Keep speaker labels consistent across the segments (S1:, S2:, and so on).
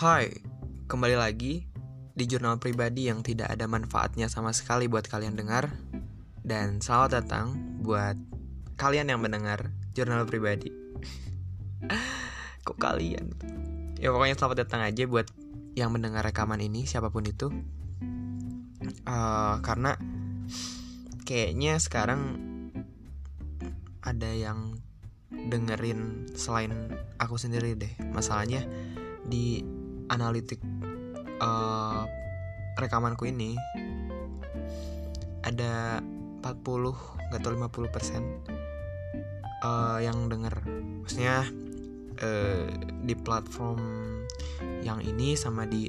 S1: Hai, kembali lagi di jurnal pribadi yang tidak ada manfaatnya sama sekali buat kalian dengar. Dan selamat datang buat kalian yang mendengar jurnal pribadi. Kok kalian? Ya pokoknya selamat datang aja buat yang mendengar rekaman ini siapa pun itu. Uh, Karena kayaknya sekarang ada yang dengerin selain aku sendiri deh. Masalahnya di analitik uh, rekamanku ini ada 40 nggak tahu 50 persen uh, yang denger. Maksudnya uh, di platform yang ini sama di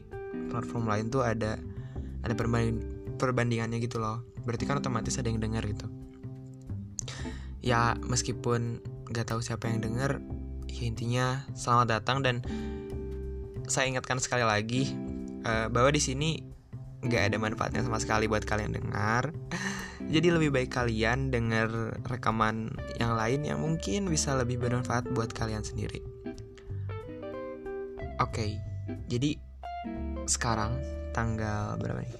S1: platform lain tuh ada ada perbanding perbandingannya gitu loh. Berarti kan otomatis ada yang denger gitu. Ya meskipun nggak tahu siapa yang denger ya intinya selamat datang dan saya ingatkan sekali lagi uh, bahwa di sini nggak ada manfaatnya sama sekali buat kalian dengar. Jadi lebih baik kalian denger rekaman yang lain yang mungkin bisa lebih bermanfaat buat kalian sendiri. Oke okay, jadi sekarang tanggal berapa nih?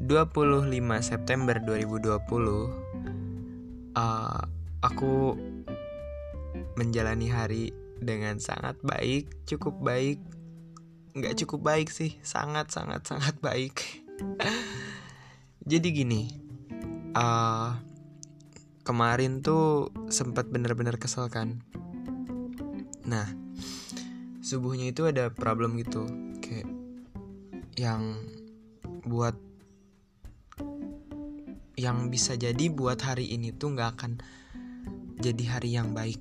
S1: 25 September 2020 uh, aku menjalani hari dengan sangat baik, cukup baik, nggak cukup baik sih, sangat sangat sangat baik. Jadi gini, uh, kemarin tuh sempat bener-bener kesel kan. Nah, subuhnya itu ada problem gitu, kayak yang buat yang bisa jadi buat hari ini tuh nggak akan jadi hari yang baik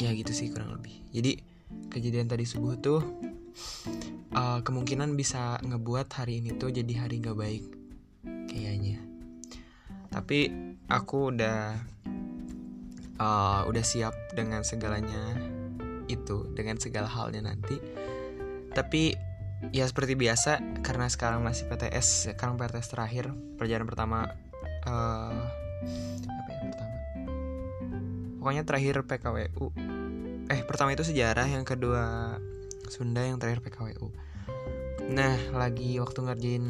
S1: ya gitu sih kurang lebih. Jadi kejadian tadi subuh tuh uh, kemungkinan bisa ngebuat hari ini tuh jadi hari nggak baik kayaknya. Tapi aku udah uh, udah siap dengan segalanya itu dengan segala halnya nanti. Tapi ya seperti biasa karena sekarang masih PTS sekarang PTS terakhir perjalanan pertama uh, pokoknya terakhir PKWU eh pertama itu sejarah yang kedua Sunda yang terakhir PKWU nah lagi waktu ngerjain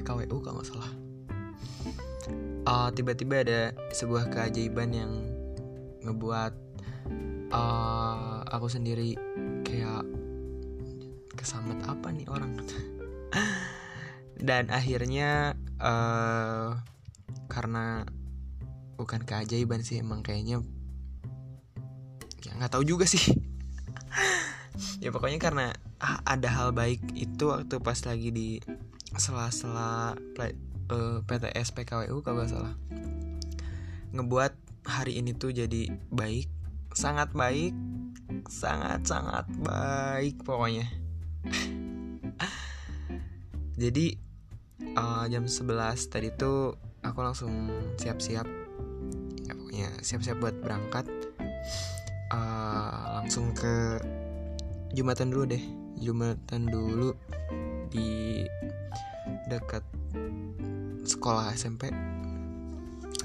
S1: PKWU kalau nggak salah. Uh, tiba-tiba ada sebuah keajaiban yang ngebuat uh, aku sendiri kayak kesamet apa nih orang? Dan akhirnya uh, karena bukan keajaiban sih emang kayaknya ya nggak tahu juga sih. Ya pokoknya karena ah, ada hal baik itu waktu pas lagi di sela-sela uh, eh, PTS PKWU kalau gak salah. Ngebuat hari ini tuh jadi baik sangat baik sangat sangat baik pokoknya. Jadi uh, jam 11 tadi tuh aku langsung siap-siap ya siap-siap buat berangkat. Uh, langsung ke jumatan dulu deh. Jumatan dulu di dekat sekolah SMP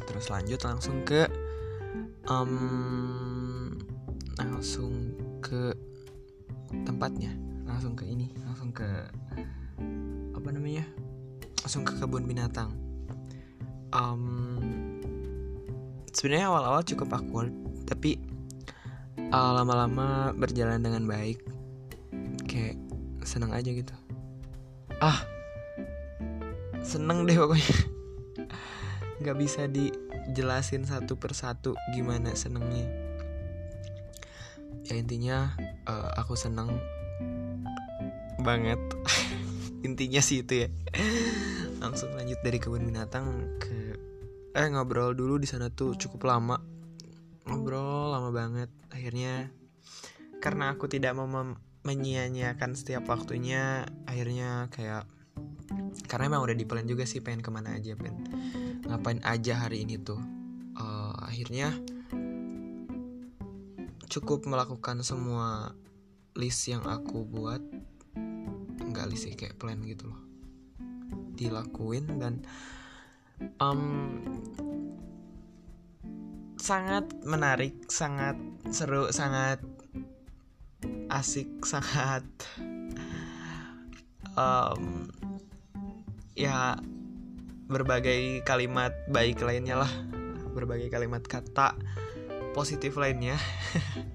S1: terus lanjut langsung ke um, langsung ke tempatnya. Langsung ke ini langsung ke apa namanya? Langsung ke kebun binatang. Um, sebenarnya awal-awal cukup awkward tapi uh, lama-lama berjalan dengan baik. Kayak seneng aja gitu. Ah seneng deh pokoknya. Nggak bisa dijelasin satu persatu gimana senengnya. Ya intinya uh, aku seneng banget. Intinya sih itu ya. Langsung lanjut dari kebun binatang ke eh ngobrol dulu di sana tuh cukup lama. Ngobrol lama banget. Akhirnya karena aku tidak mau menyia-nyiakan setiap waktunya akhirnya kayak karena emang udah di plan juga sih pengen ke mana aja pengen ngapain aja hari ini tuh. Uh, akhirnya cukup melakukan semua list yang aku buat. Nggak sih kayak plan gitu loh. Dilakuin dan um, sangat menarik sangat seru sangat asik sangat um, ya berbagai kalimat baik lainnya lah. Berbagai kalimat kata positif lainnya.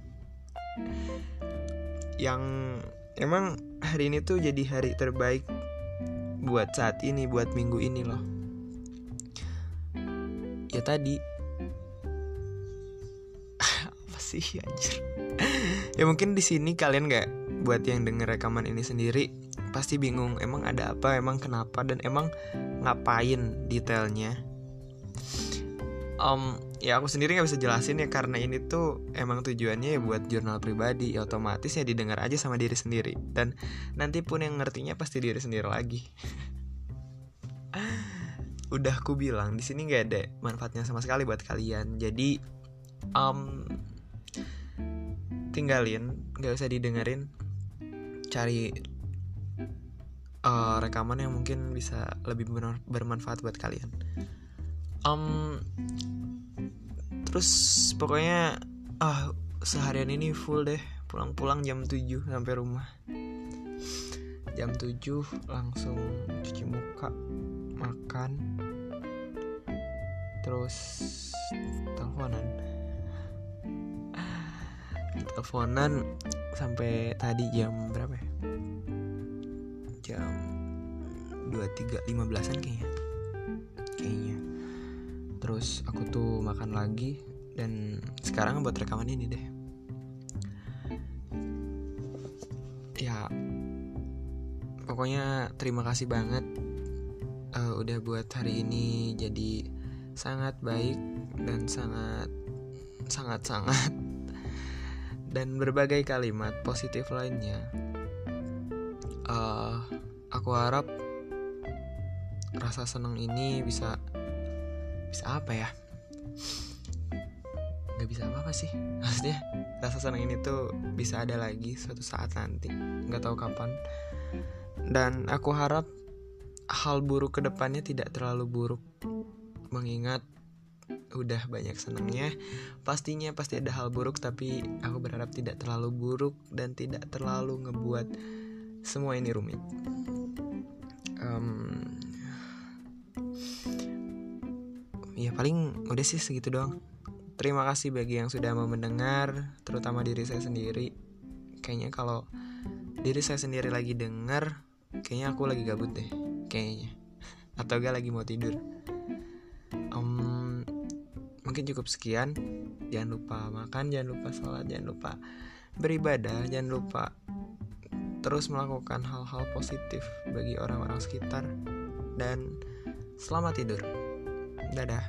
S1: Yang emang hari ini tuh jadi hari terbaik buat saat ini buat minggu ini loh ya tadi. Apa sih anjir? Ya mungkin di sini kalian nggak buat yang denger rekaman ini sendiri pasti bingung emang ada apa emang kenapa dan emang ngapain detailnya. Um, ya aku sendiri nggak bisa jelasin ya karena ini tuh emang tujuannya ya buat jurnal pribadi ya otomatis ya didengar aja sama diri sendiri. Dan nanti pun yang ngertinya pasti diri sendiri lagi udah aku bilang di sini nggak ada manfaatnya sama sekali buat kalian. Jadi um, tinggalin nggak usah didengerin. Cari uh, rekaman yang mungkin bisa lebih bermanfaat buat kalian. Um, terus pokoknya ah seharian ini full deh. Pulang-pulang jam 7 sampai rumah. Jam 7 langsung cuci muka makan. Terus teleponan. Teleponan sampai tadi jam berapa ya? Jam 23.15an kayaknya. Kayaknya. Terus aku tuh makan lagi dan sekarang buat rekaman ini deh. Ya pokoknya terima kasih banget uh, udah buat hari ini. Jadi sangat baik dan sangat sangat sangat. Dan berbagai kalimat positif lainnya. Uh, aku harap rasa senang ini bisa bisa apa ya? Nggak bisa apa apa sih. Maksudnya rasa senang ini tuh bisa ada lagi suatu saat nanti. Nggak tahu kapan. Dan aku harap hal buruk ke depannya tidak terlalu buruk mengingat udah banyak senangnya. Pastinya pasti ada hal buruk tapi aku berharap tidak terlalu buruk dan tidak terlalu ngebuat semua ini rumit. Um, ya paling udah sih segitu doang. Terima kasih bagi yang sudah mau mendengar terutama diri saya sendiri. Kayaknya kalau diri saya sendiri lagi dengar kayaknya aku lagi gabut deh kayaknya atau gak lagi mau tidur um, mungkin cukup sekian jangan lupa makan jangan lupa sholat jangan lupa beribadah jangan lupa terus melakukan hal-hal positif bagi orang-orang sekitar dan selamat tidur. Dadah.